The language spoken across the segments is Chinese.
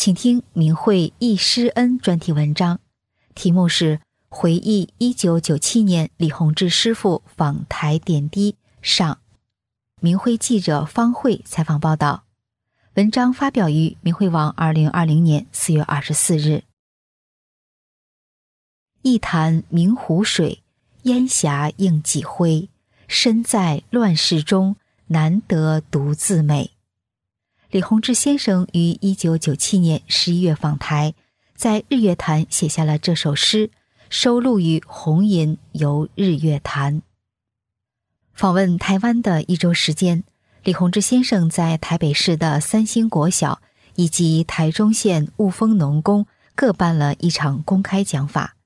请听明慧忆师恩专题文章，题目是《回忆一九九七年李洪志师傅访台点滴上》。明慧记者方慧采访报道，文章发表于明慧网，二零二零年四月二十四日。一潭明湖水，烟霞映几辉。身在乱世中，难得独自美。李洪志先生于一九九七年十一月访台，在日月潭写下了这首诗，收录于《红吟游日月潭》。访问台湾的一周时间，李洪志先生在台北市的三星国小以及台中县雾峰农工各办了一场公开讲法，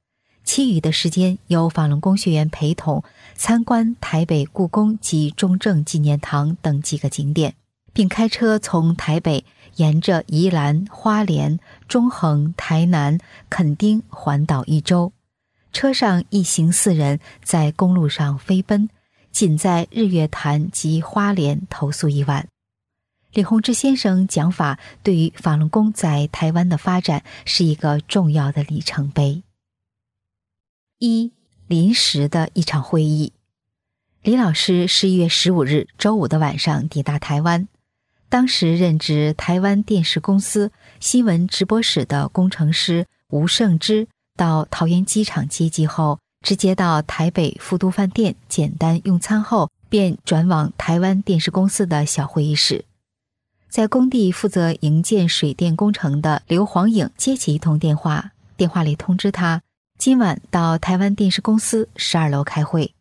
其余的时间由法轮功学员陪同参观台北故宫及中正纪念堂等几个景点。并开车从台北沿着宜兰花莲、中横、台南、垦丁环岛一周，车上一行四人在公路上飞奔，仅在日月潭及花莲投宿一晚。李洪志先生讲法对于法轮功在台湾的发展是一个重要的里程碑。一临时的一场会议，李老师十一月十五日周五的晚上抵达台湾。当时任职台湾电视公司新闻直播室的工程师吴胜之，到桃园机场接机后，直接到台北富都饭店简单用餐后，便转往台湾电视公司的小会议室。在工地负责营建水电工程的刘黄颖接起一通电话，电话里通知他今晚到台湾电视公司十二楼开会，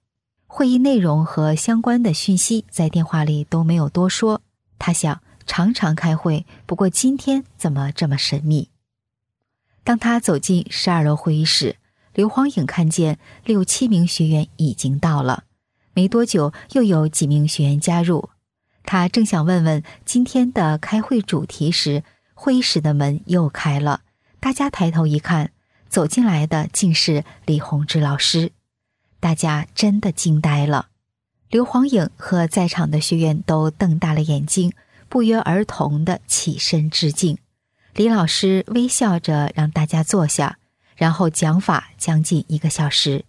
会议内容和相关的讯息在电话里都没有多说。他想常常开会，不过今天怎么这么神秘？当他走进十二楼会议室，刘黄颖看见六七名学员已经到了，没多久又有几名学员加入。他正想问问今天的开会主题时，会议室的门又开了，大家抬头一看，走进来的竟是李洪志老师，大家真的惊呆了。刘黄颖和在场的学员都瞪大了眼睛，不约而同的起身致敬。李老师微笑着让大家坐下，然后讲法将近一个小时，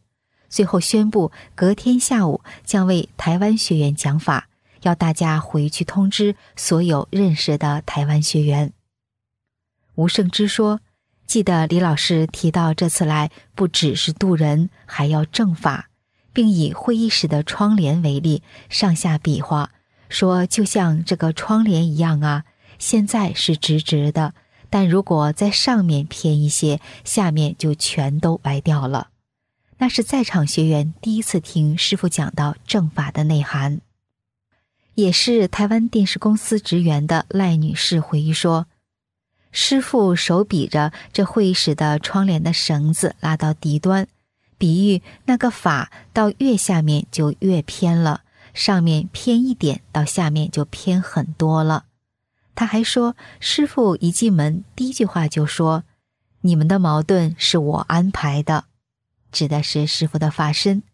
最后宣布隔天下午将为台湾学员讲法，要大家回去通知所有认识的台湾学员。吴胜之说：“记得李老师提到这次来不只是渡人，还要正法。”并以会议室的窗帘为例，上下比划，说：“就像这个窗帘一样啊，现在是直直的，但如果在上面偏一些，下面就全都歪掉了。”那是在场学员第一次听师傅讲到正法的内涵。也是台湾电视公司职员的赖女士回忆说：“师傅手比着这会议室的窗帘的绳子拉到底端。”比喻那个法到越下面就越偏了，上面偏一点，到下面就偏很多了。他还说，师傅一进门第一句话就说：“你们的矛盾是我安排的。”指的是师傅的法身。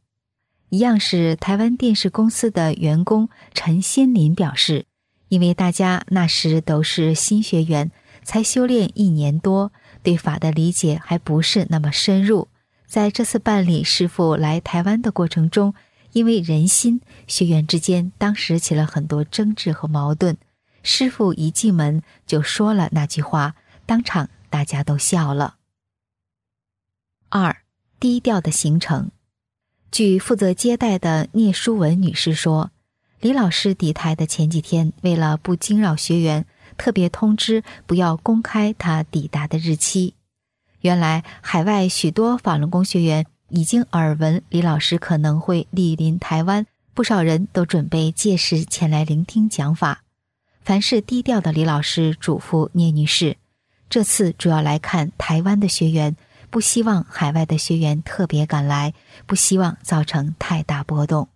一样是台湾电视公司的员工陈新林表示，因为大家那时都是新学员，才修炼一年多，对法的理解还不是那么深入。在这次办理师傅来台湾的过程中，因为人心，学员之间当时起了很多争执和矛盾。师傅一进门就说了那句话，当场大家都笑了。二低调的行程，据负责接待的聂淑文女士说，李老师抵台的前几天，为了不惊扰学员，特别通知不要公开他抵达的日期。原来，海外许多法轮功学员已经耳闻李老师可能会莅临台湾，不少人都准备届时前来聆听讲法。凡事低调的李老师嘱咐聂女士，这次主要来看台湾的学员，不希望海外的学员特别赶来，不希望造成太大波动。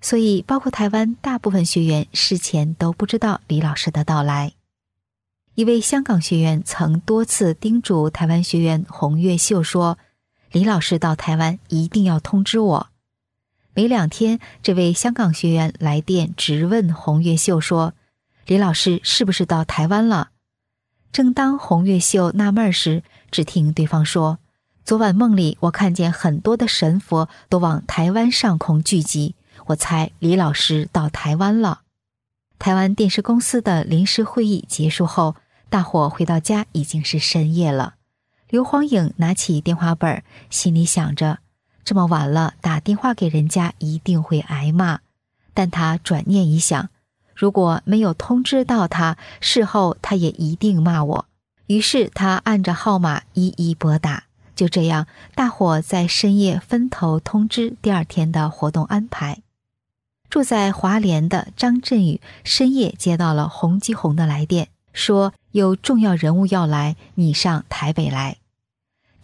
所以，包括台湾大部分学员事前都不知道李老师的到来。一位香港学员曾多次叮嘱台湾学员洪月秀说：“李老师到台湾一定要通知我。”没两天，这位香港学员来电直问洪月秀说。李老师是不是到台湾了？正当洪月秀纳闷时，只听对方说：“昨晚梦里我看见很多的神佛都往台湾上空聚集，我猜李老师到台湾了。”台湾电视公司的临时会议结束后，大伙回到家已经是深夜了。刘黄颖拿起电话本，心里想着：这么晚了打电话给人家一定会挨骂。但他转念一想。如果没有通知到他，事后他也一定骂我。于是他按着号码一一拨打。就这样，大伙在深夜分头通知第二天的活动安排。住在华联的张振宇深夜接到了洪基宏的来电，说有重要人物要来，你上台北来。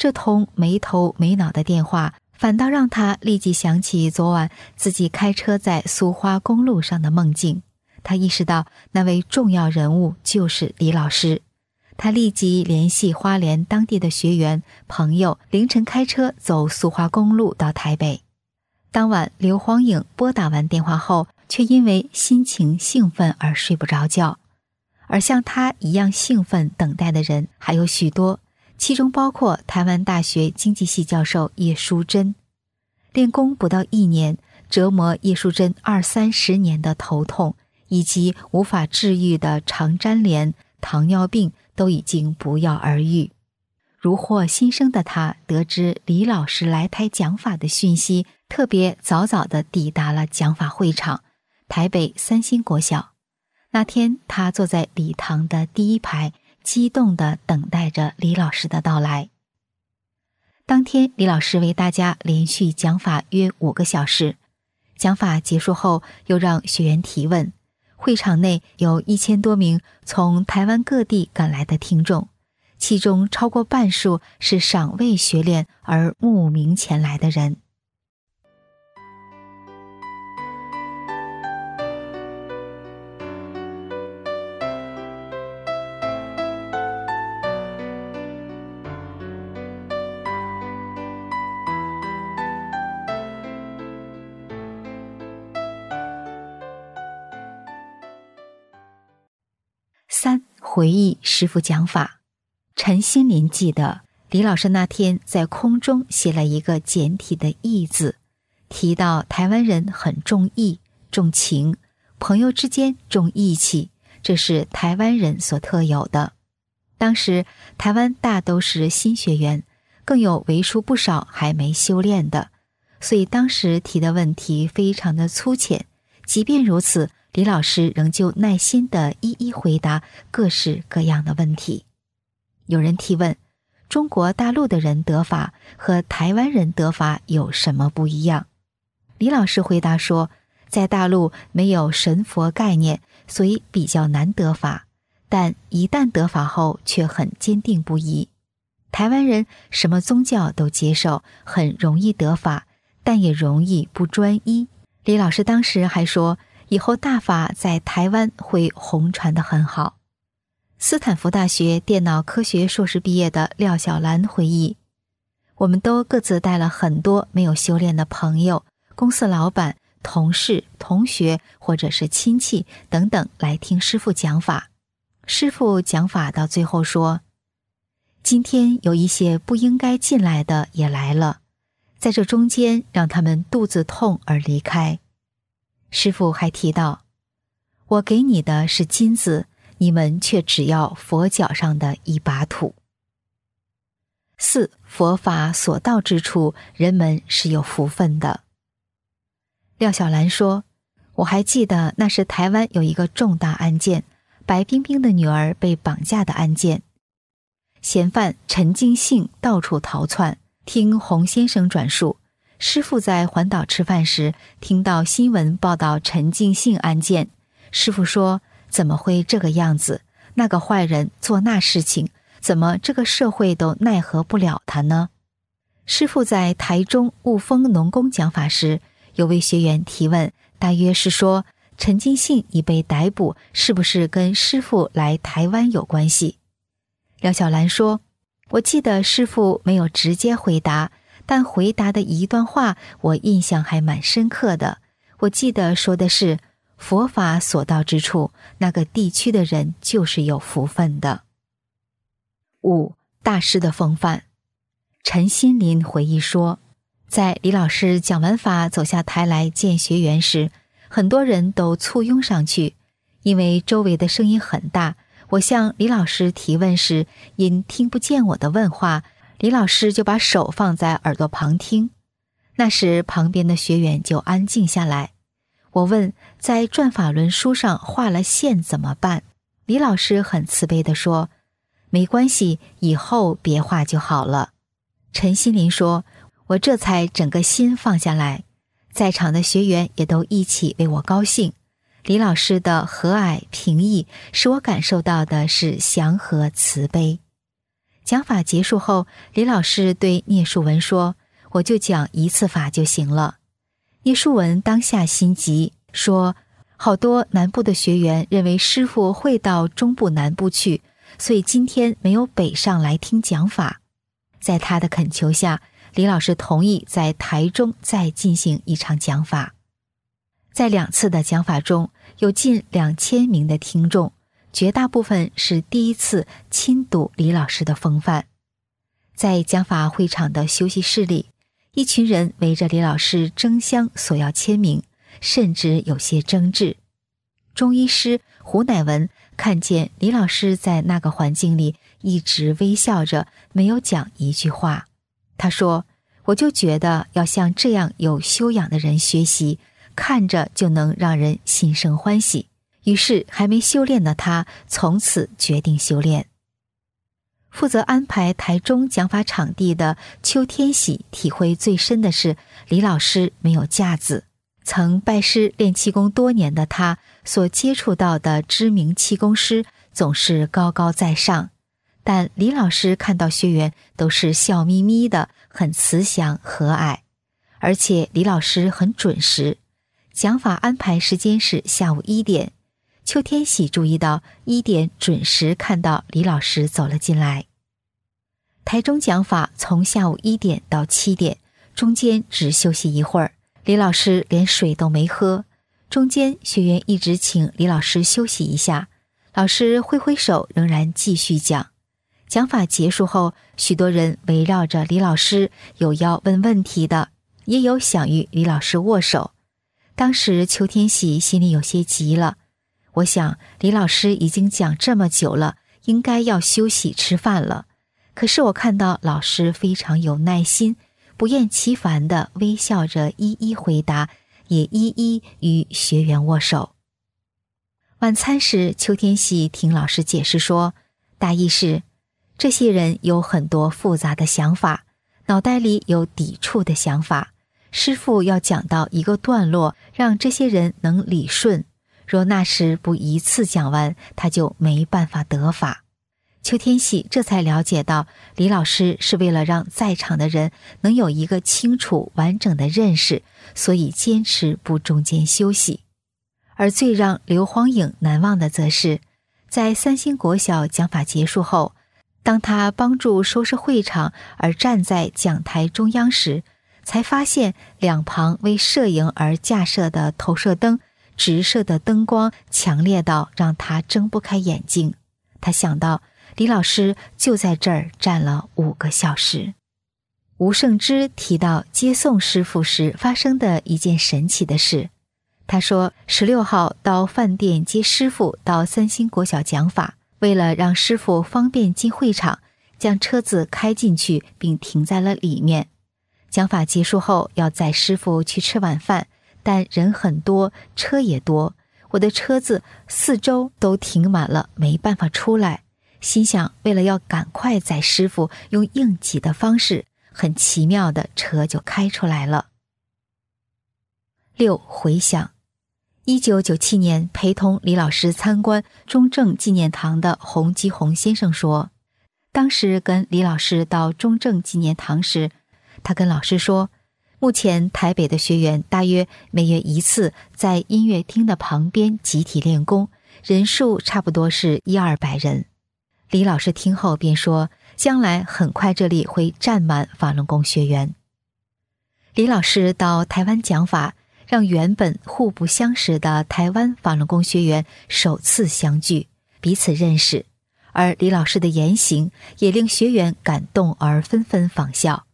这通没头没脑的电话，反倒让他立即想起昨晚自己开车在苏花公路上的梦境。他意识到那位重要人物就是李老师，他立即联系花莲当地的学员朋友，凌晨开车走苏花公路到台北。当晚，刘黄颖拨打完电话后，却因为心情兴奋而睡不着觉。而像他一样兴奋等待的人还有许多，其中包括台湾大学经济系教授叶淑珍。练功不到一年，折磨叶淑珍二三十年的头痛。以及无法治愈的肠粘连、糖尿病都已经不药而愈。如获新生的他，得知李老师来台讲法的讯息，特别早早的抵达了讲法会场——台北三星国小。那天，他坐在礼堂的第一排，激动的等待着李老师的到来。当天，李老师为大家连续讲法约五个小时。讲法结束后，又让学员提问。会场内有一千多名从台湾各地赶来的听众，其中超过半数是尚未学练而慕名前来的人。三回忆师傅讲法，陈心林记得李老师那天在空中写了一个简体的“义”字，提到台湾人很重义、重情，朋友之间重义气，这是台湾人所特有的。当时台湾大都是新学员，更有为数不少还没修炼的，所以当时提的问题非常的粗浅。即便如此。李老师仍旧耐心的一一回答各式各样的问题。有人提问：中国大陆的人得法和台湾人得法有什么不一样？李老师回答说：在大陆没有神佛概念，所以比较难得法；但一旦得法后，却很坚定不移。台湾人什么宗教都接受，很容易得法，但也容易不专一。李老师当时还说。以后大法在台湾会红传的很好。斯坦福大学电脑科学硕士毕业的廖小兰回忆：“我们都各自带了很多没有修炼的朋友、公司老板、同事、同学或者是亲戚等等来听师傅讲法。师傅讲法到最后说：‘今天有一些不应该进来的也来了，在这中间让他们肚子痛而离开。’”师傅还提到：“我给你的是金子，你们却只要佛脚上的一把土。”四佛法所到之处，人们是有福分的。廖小兰说：“我还记得那是台湾有一个重大案件，白冰冰的女儿被绑架的案件，嫌犯陈金信到处逃窜。听洪先生转述。”师傅在环岛吃饭时，听到新闻报道陈进信案件。师傅说：“怎么会这个样子？那个坏人做那事情，怎么这个社会都奈何不了他呢？”师傅在台中雾峰农工讲法时，有位学员提问，大约是说陈进信已被逮捕，是不是跟师傅来台湾有关系？廖小兰说：“我记得师傅没有直接回答。”但回答的一段话，我印象还蛮深刻的。我记得说的是：“佛法所到之处，那个地区的人就是有福分的。”五大师的风范。陈心林回忆说，在李老师讲完法走下台来见学员时，很多人都簇拥上去，因为周围的声音很大。我向李老师提问时，因听不见我的问话。李老师就把手放在耳朵旁听，那时旁边的学员就安静下来。我问：“在转法轮书上画了线怎么办？”李老师很慈悲地说：“没关系，以后别画就好了。”陈心林说：“我这才整个心放下来，在场的学员也都一起为我高兴。李老师的和蔼平易，使我感受到的是祥和慈悲。”讲法结束后，李老师对聂树文说：“我就讲一次法就行了。”聂树文当下心急，说：“好多南部的学员认为师傅会到中部南部去，所以今天没有北上来听讲法。”在他的恳求下，李老师同意在台中再进行一场讲法。在两次的讲法中，有近两千名的听众。绝大部分是第一次亲睹李老师的风范，在讲法会场的休息室里，一群人围着李老师争相索要签名，甚至有些争执。中医师胡乃文看见李老师在那个环境里一直微笑着，没有讲一句话。他说：“我就觉得要向这样有修养的人学习，看着就能让人心生欢喜。”于是，还没修炼的他从此决定修炼。负责安排台中讲法场地的邱天喜体会最深的是，李老师没有架子。曾拜师练气功多年的他，所接触到的知名气功师总是高高在上，但李老师看到学员都是笑眯眯的，很慈祥和蔼，而且李老师很准时。讲法安排时间是下午一点。邱天喜注意到一点准时看到李老师走了进来。台中讲法从下午一点到七点，中间只休息一会儿。李老师连水都没喝，中间学员一直请李老师休息一下，老师挥挥手，仍然继续讲。讲法结束后，许多人围绕着李老师，有要问问题的，也有想与李老师握手。当时邱天喜心里有些急了。我想，李老师已经讲这么久了，应该要休息吃饭了。可是我看到老师非常有耐心，不厌其烦地微笑着一一回答，也一一与学员握手。晚餐时，邱天喜听老师解释说，大意是：这些人有很多复杂的想法，脑袋里有抵触的想法。师傅要讲到一个段落，让这些人能理顺。若那时不一次讲完，他就没办法得法。邱天喜这才了解到，李老师是为了让在场的人能有一个清楚完整的认识，所以坚持不中间休息。而最让刘荒颖难忘的，则是在三星国小讲法结束后，当他帮助收拾会场而站在讲台中央时，才发现两旁为摄影而架设的投射灯。直射的灯光强烈到让他睁不开眼睛。他想到李老师就在这儿站了五个小时。吴胜之提到接送师傅时发生的一件神奇的事。他说：“十六号到饭店接师傅到三星国小讲法，为了让师傅方便进会场，将车子开进去并停在了里面。讲法结束后，要载师傅去吃晚饭。”但人很多，车也多，我的车子四周都停满了，没办法出来。心想，为了要赶快载师傅，用硬挤的方式，很奇妙的车就开出来了。六回想，一九九七年陪同李老师参观中正纪念堂的洪基宏先生说，当时跟李老师到中正纪念堂时，他跟老师说，目前台北的学员大约每月一次在音乐厅的旁边集体练功，人数差不多是一二百人。李老师听后便说：“将来很快这里会站满法轮功学员。”李老师到台湾讲法，让原本互不相识的台湾法轮功学员首次相聚，彼此认识。而李老师的言行也令学员感动而纷纷仿效。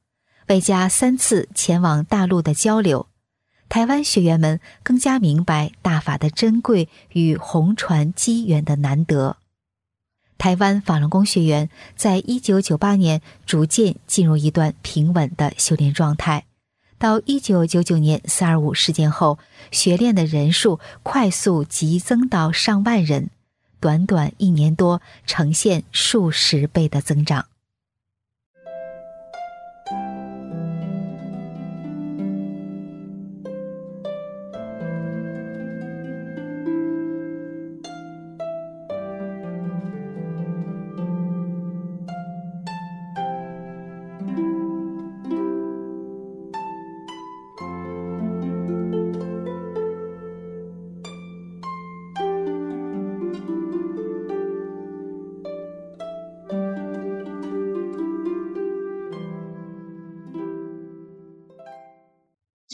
外加三次前往大陆的交流，台湾学员们更加明白大法的珍贵与红传机缘的难得。台湾法轮功学员在一九九八年逐渐进入一段平稳的修炼状态，到一九九九年四二五事件后，学练的人数快速急增到上万人，短短一年多呈现数十倍的增长。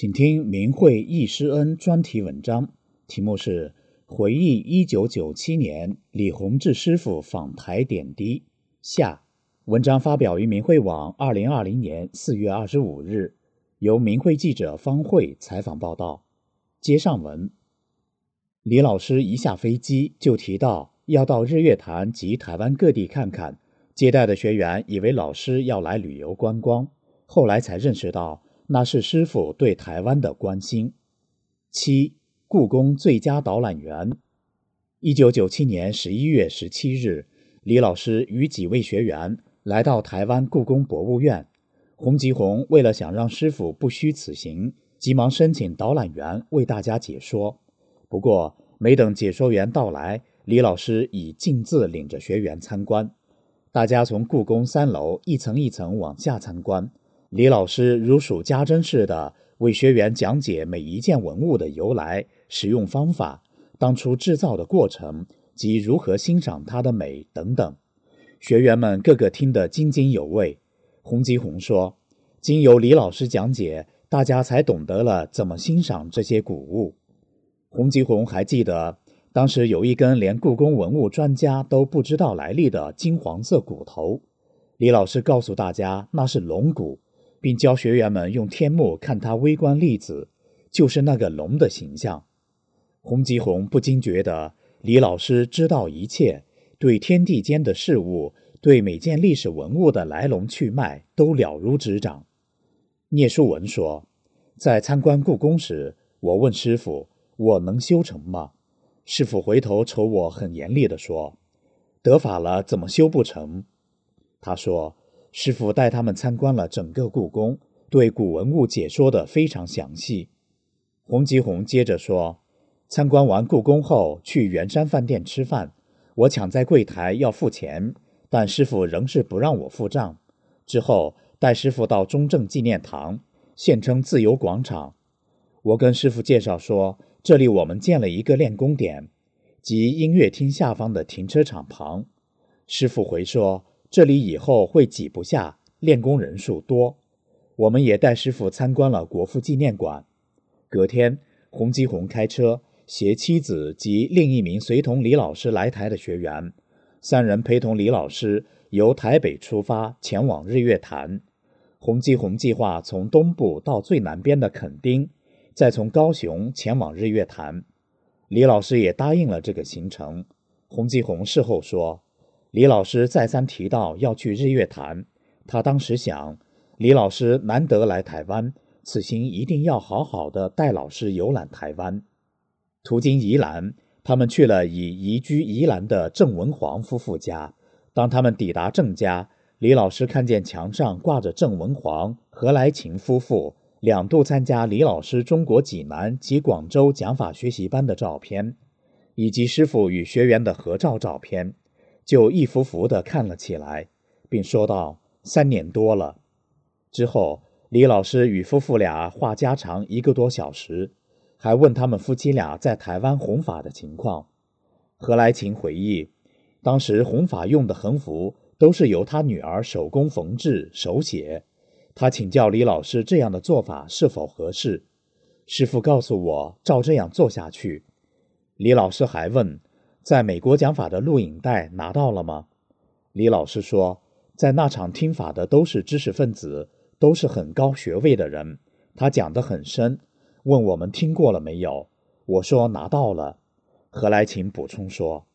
请听明慧易师恩专题文章，题目是《回忆一九九七年李洪志师傅访台点滴》下。文章发表于明慧网，二零二零年四月二十五日，由明慧记者方慧采访报道。接上文，李老师一下飞机就提到要到日月潭及台湾各地看看，接待的学员以为老师要来旅游观光，后来才认识到。那是师傅对台湾的关心。七，故宫最佳导览员。一九九七年十一月十七日，李老师与几位学员来到台湾故宫博物院。洪吉宏为了想让师傅不虚此行，急忙申请导览员为大家解说。不过，没等解说员到来，李老师已径自领着学员参观。大家从故宫三楼一层一层往下参观。李老师如数家珍似的为学员讲解每一件文物的由来、使用方法、当初制造的过程及如何欣赏它的美等等。学员们个个听得津津有味。洪吉红说：“经由李老师讲解，大家才懂得了怎么欣赏这些古物。”洪吉红还记得，当时有一根连故宫文物专家都不知道来历的金黄色骨头，李老师告诉大家那是龙骨。并教学员们用天目看它微观粒子，就是那个龙的形象。洪吉宏不禁觉得李老师知道一切，对天地间的事物，对每件历史文物的来龙去脉都了如指掌。聂树文说，在参观故宫时，我问师傅：“我能修成吗？”师傅回头瞅我，很严厉地说：“得法了，怎么修不成？”他说。师傅带他们参观了整个故宫，对古文物解说的非常详细。洪吉宏接着说：“参观完故宫后，去圆山饭店吃饭，我抢在柜台要付钱，但师傅仍是不让我付账。之后带师傅到中正纪念堂，现称自由广场。我跟师傅介绍说，这里我们建了一个练功点，即音乐厅下方的停车场旁。师傅回说。”这里以后会挤不下，练功人数多。我们也带师傅参观了国父纪念馆。隔天，洪基宏开车携妻子及另一名随同李老师来台的学员，三人陪同李老师由台北出发前往日月潭。洪基宏计划从东部到最南边的垦丁，再从高雄前往日月潭。李老师也答应了这个行程。洪基宏事后说。李老师再三提到要去日月潭，他当时想，李老师难得来台湾，此行一定要好好的带老师游览台湾。途经宜兰，他们去了已移居宜兰的郑文煌夫妇家。当他们抵达郑家，李老师看见墙上挂着郑文煌、何来勤夫妇、两度参加李老师中国济南及广州讲法学习班的照片，以及师傅与学员的合照照片，就一幅幅的看了起来，并说道：“三年多了。”之后，李老师与夫妇俩话家常一个多小时，还问他们夫妻俩在台湾弘法的情况。何来勤回忆，当时弘法用的横幅都是由他女儿手工缝制手写。他请教李老师这样的做法是否合适，师傅告诉我照这样做下去。李老师还问，在美国讲法的录影带拿到了吗？李老师说，在那场听法的都是知识分子，都是很高学位的人，他讲得很深，问我们听过了没有？我说拿到了。何来勤补充说，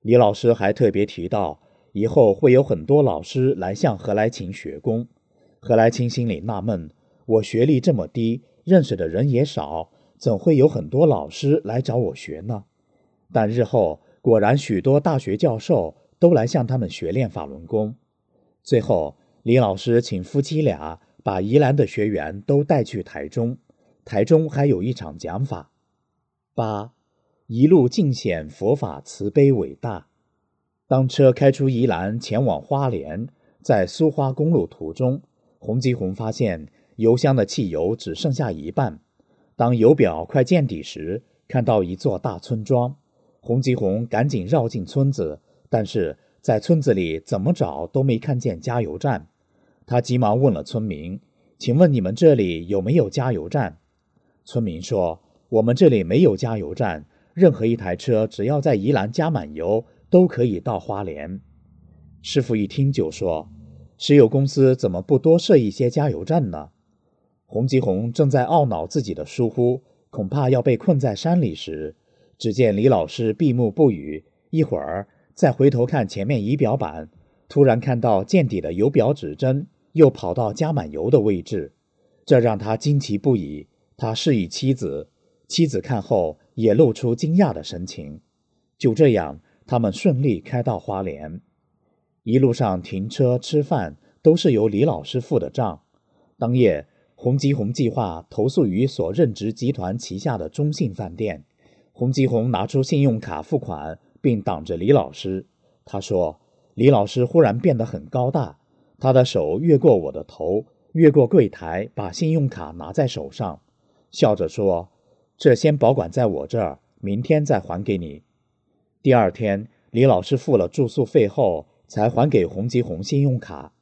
李老师还特别提到，以后会有很多老师来向何来勤学功。何来清心里纳闷：我学历这么低，认识的人也少，怎会有很多老师来找我学呢？但日后果然许多大学教授都来向他们学练法轮功。最后，李老师请夫妻俩把宜兰的学员都带去台中，台中还有一场讲法。八，一路尽显佛法慈悲伟大。当车开出宜兰前往花莲，在苏花公路途中。洪吉红发现油箱的汽油只剩下一半。当油表快见底时，看到一座大村庄。洪吉红赶紧绕进村子，但是在村子里怎么找都没看见加油站。他急忙问了村民：“请问你们这里有没有加油站？”村民说：“我们这里没有加油站，任何一台车只要在宜兰加满油，都可以到花莲。”师傅一听就说。石油公司怎么不多设一些加油站呢？洪吉红正在懊恼自己的疏忽，恐怕要被困在山里时，只见李老师闭目不语，一会儿再回头看前面仪表板，突然看到见底的油表指针又跑到加满油的位置，这让他惊奇不已。他示意妻子，妻子看后也露出惊讶的神情。就这样，他们顺利开到花莲。一路上停车吃饭都是由李老师付的账。当夜，洪吉红计划投诉于所任职集团旗下的中信饭店。洪吉红拿出信用卡付款，并挡着李老师。他说：“李老师忽然变得很高大，他的手越过我的头，越过柜台，把信用卡拿在手上，笑着说：‘这先保管在我这儿，明天再还给你。’第二天，李老师付了住宿费后。”才还给洪吉红信用卡。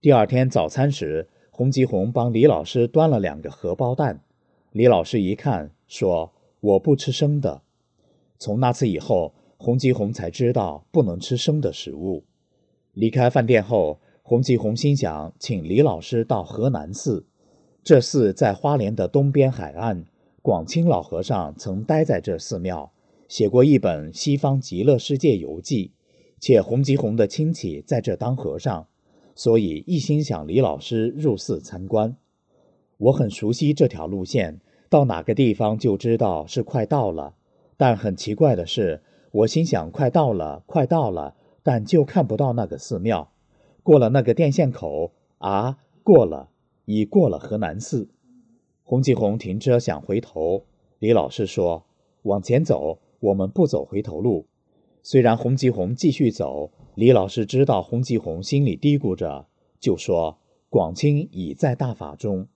第二天早餐时，洪吉红帮李老师端了两个荷包蛋。李老师一看，说：“我不吃生的。”从那次以后，洪吉红才知道不能吃生的食物。离开饭店后，洪吉红心想请李老师到河南寺。这寺在花莲的东边海岸，广清老和尚曾待在这寺庙，写过一本《西方极乐世界游记》。且洪吉红的亲戚在这当和尚，所以一心想李老师入寺参观。我很熟悉这条路线，到哪个地方就知道是快到了。但很奇怪的是，我心想快到了，快到了，但就看不到那个寺庙。过了那个电线口，啊，过了，已过了河南寺。洪吉红停车想回头，李老师说：“往前走，我们不走回头路。”虽然洪吉红继续走，李老师知道洪吉红心里嘀咕着，就说：“广清已在大法中。”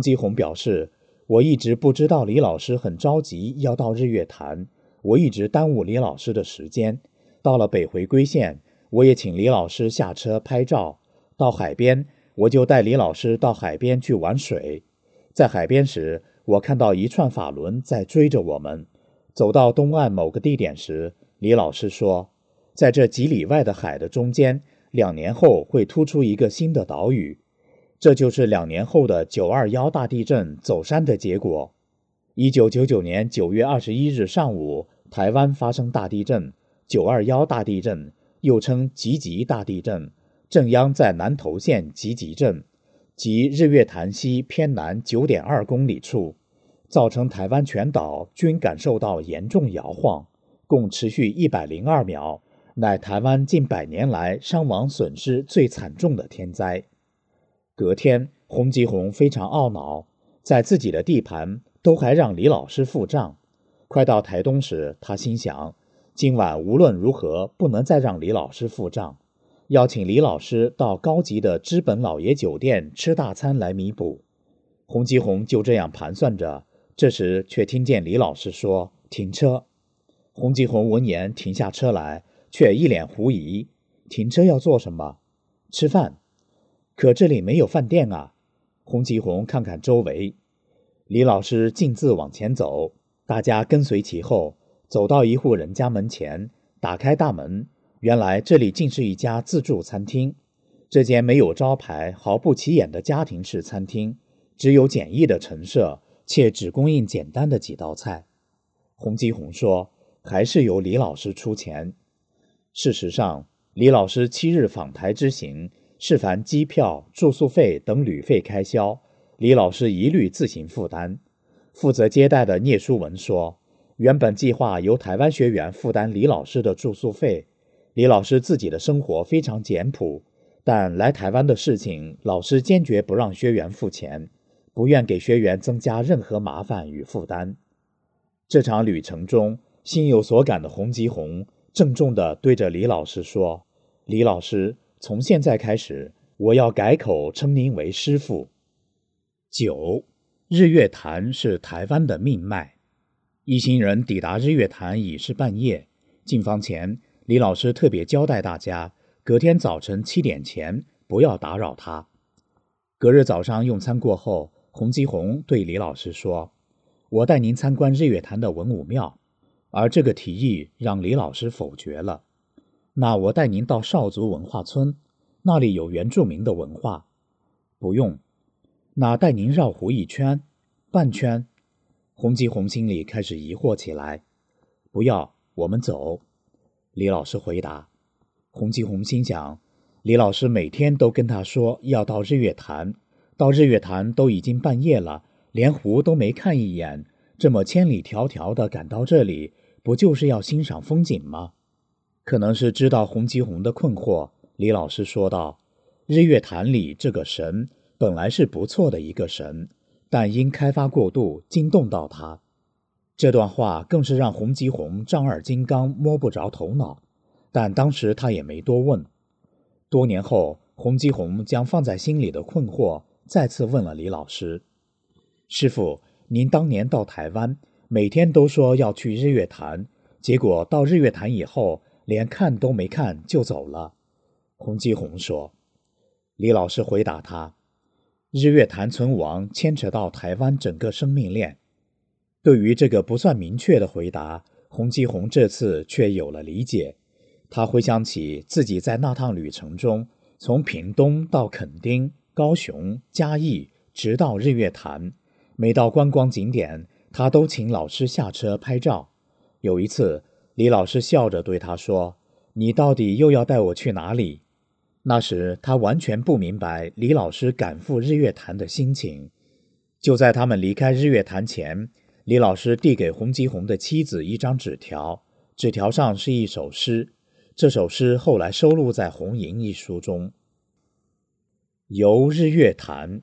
洪吉红表示：“我一直不知道李老师很着急要到日月潭，我一直耽误李老师的时间。到了北回归线，我也请李老师下车拍照。到海边，我就带李老师到海边去玩水。在海边时，我看到一串法轮在追着我们。走到东岸某个地点时，李老师说：‘在这几里外的海的中间，两年后会突出一个新的岛屿，这就是两年后的九二幺大地震走山的结果。一九九九年九月二十一日上午，台湾发生大地震，九二幺大地震，又称集集大地震，震央在南投县集集镇，即日月潭西偏南九点二公里处，造成台湾全岛均感受到严重摇晃，共持续一百零二秒。乃台湾近百年来伤亡损失最惨重的天灾。隔天，洪吉洪非常懊恼，在自己的地盘都还让李老师付账。快到台东时，他心想，今晚无论如何不能再让李老师付账，邀请李老师到高级的知本老爷酒店吃大餐来弥补。洪吉洪就这样盘算着，这时却听见李老师说：“停车。”洪吉洪闻言停下车来。却一脸狐疑，停车要做什么？吃饭？可这里没有饭店啊！洪吉红看看周围，李老师径自往前走，大家跟随其后，走到一户人家门前，打开大门，原来这里竟是一家自助餐厅。这间没有招牌、毫不起眼的家庭式餐厅，只有简易的陈设，且只供应简单的几道菜。洪吉红说：“还是由李老师出钱。”事实上，李老师七日访台之行，是凡机票、住宿费等旅费开销，李老师一律自行负担。负责接待的聂书文说：“原本计划由台湾学员负担李老师的住宿费，李老师自己的生活非常简朴，但来台湾的事情，老师坚决不让学员付钱，不愿给学员增加任何麻烦与负担。”这场旅程中，心有所感的洪吉红。郑重地对着李老师说：“李老师，从现在开始，我要改口称您为师傅。”九，日月潭是台湾的命脉。一行人抵达日月潭已是半夜。进房前，李老师特别交代大家，隔天早晨七点前不要打扰他。隔日早上用餐过后，洪吉红对李老师说：“我带您参观日月潭的文武庙。”而这个提议让李老师否决了。那我带您到少族文化村，那里有原住民的文化。不用。那带您绕湖一圈，半圈。洪吉红心里开始疑惑起来。不要，我们走。李老师回答。洪吉红心想，李老师每天都跟他说要到日月潭，到日月潭都已经半夜了，连湖都没看一眼，这么千里迢迢的赶到这里。不就是要欣赏风景吗？可能是知道洪吉红的困惑，李老师说道：“日月潭里这个神本来是不错的一个神，但因开发过度惊动到他。”这段话更是让洪吉红丈二金刚摸不着头脑，但当时他也没多问。多年后，洪吉红将放在心里的困惑再次问了李老师：“师傅，您当年到台湾？”每天都说要去日月潭，结果到日月潭以后，连看都没看就走了。洪基红说：“李老师回答他，日月潭存亡牵扯到台湾整个生命链。”对于这个不算明确的回答，洪基红这次却有了理解。他回想起自己在那趟旅程中，从屏东到垦丁、高雄、嘉义，直到日月潭，每到观光景点。他都请老师下车拍照。有一次，李老师笑着对他说：“你到底又要带我去哪里？”那时他完全不明白李老师赶赴日月潭的心情。就在他们离开日月潭前，李老师递给洪吉红的妻子一张纸条，纸条上是一首诗。这首诗后来收录在《红银》一书中。游日月潭，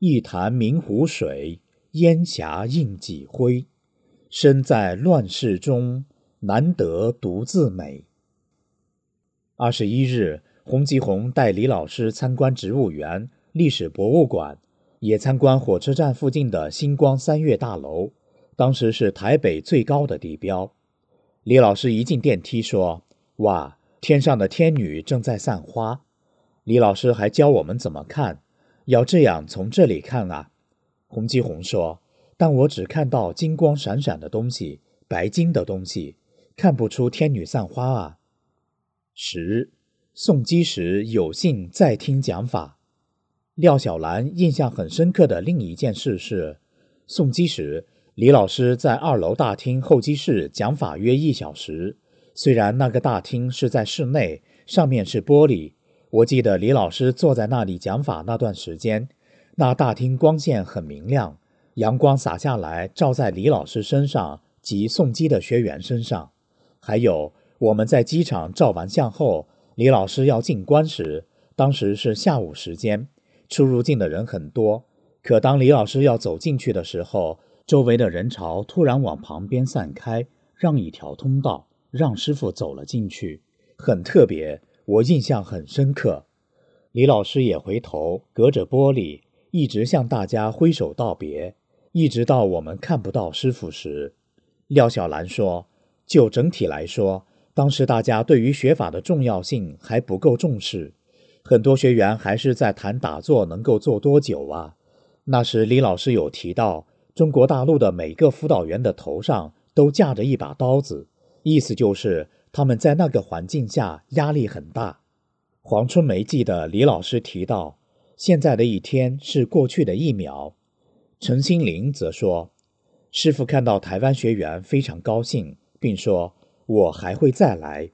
一潭明湖水。烟霞映几辉，身在乱世中，难得独自美。二十一日，洪吉红带李老师参观植物园、历史博物馆，也参观火车站附近的星光三月大楼，当时是台北最高的地标。李老师一进电梯说：“哇，天上的天女正在散花。”李老师还教我们怎么看，要这样从这里看啊。洪吉红说：“但我只看到金光闪闪的东西，白金的东西，看不出天女散花啊。”十，诵经时有幸在听讲法。廖小兰印象很深刻的另一件事是，诵经时李老师在二楼大厅候机室讲法约一小时。虽然那个大厅是在室内，上面是玻璃，我记得李老师坐在那里讲法那段时间，那大厅光线很明亮，阳光洒下来照在李老师身上及送机的学员身上。还有我们在机场照完相后，李老师要进关时，当时是下午时间，出入境的人很多，可当李老师要走进去的时候，周围的人潮突然往旁边散开，让一条通道。让师傅走了进去，很特别，我印象很深刻。李老师也回头，隔着玻璃一直向大家挥手道别，一直到我们看不到师傅时。廖小兰说：“就整体来说，当时大家对于学法的重要性还不够重视，很多学员还是在谈打坐能够坐多久啊。那时李老师有提到，中国大陆的每个辅导员的头上都架着一把刀子。”意思就是他们在那个环境下压力很大。黄春梅记得李老师提到，现在的一天是过去的一秒。陈心玲则说，师傅看到台湾学员非常高兴，并说我还会再来。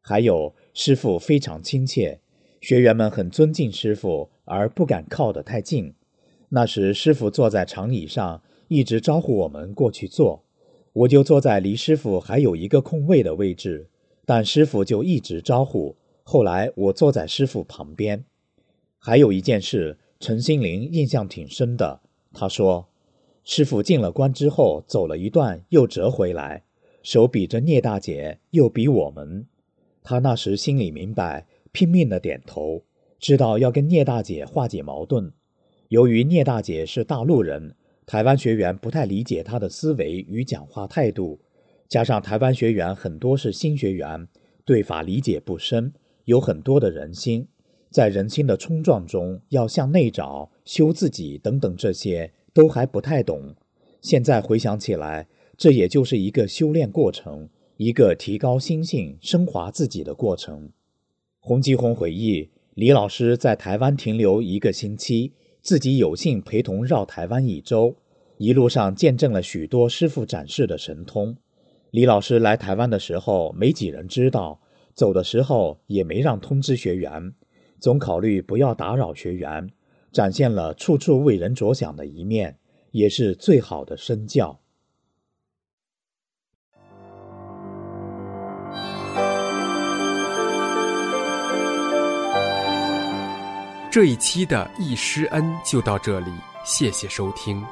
还有师傅非常亲切，学员们很尊敬师傅，而不敢靠得太近。那时师傅坐在长椅上，一直招呼我们过去坐。我就坐在离师傅还有一个空位的位置，但师傅就一直招呼。后来我坐在师傅旁边。还有一件事，陈心灵印象挺深的。他说，师傅进了关之后，走了一段又折回来，手比着聂大姐，又比我们。他那时心里明白，拼命的点头，知道要跟聂大姐化解矛盾。由于聂大姐是大陆人。台湾学员不太理解他的思维与讲话态度，加上台湾学员很多是新学员，对法理解不深，有很多的人心，在人心的冲撞中要向内找、修自己等等，这些都还不太懂。现在回想起来，这也就是一个修炼过程，一个提高心性、升华自己的过程。洪吉红回忆，李老师在台湾停留一个星期。自己有幸陪同绕台湾一周，一路上见证了许多师傅展示的神通。李老师来台湾的时候，没几人知道；走的时候也没让通知学员，总考虑不要打扰学员，展现了处处为人着想的一面，也是最好的身教。这一期的易师恩就到这里，谢谢收听。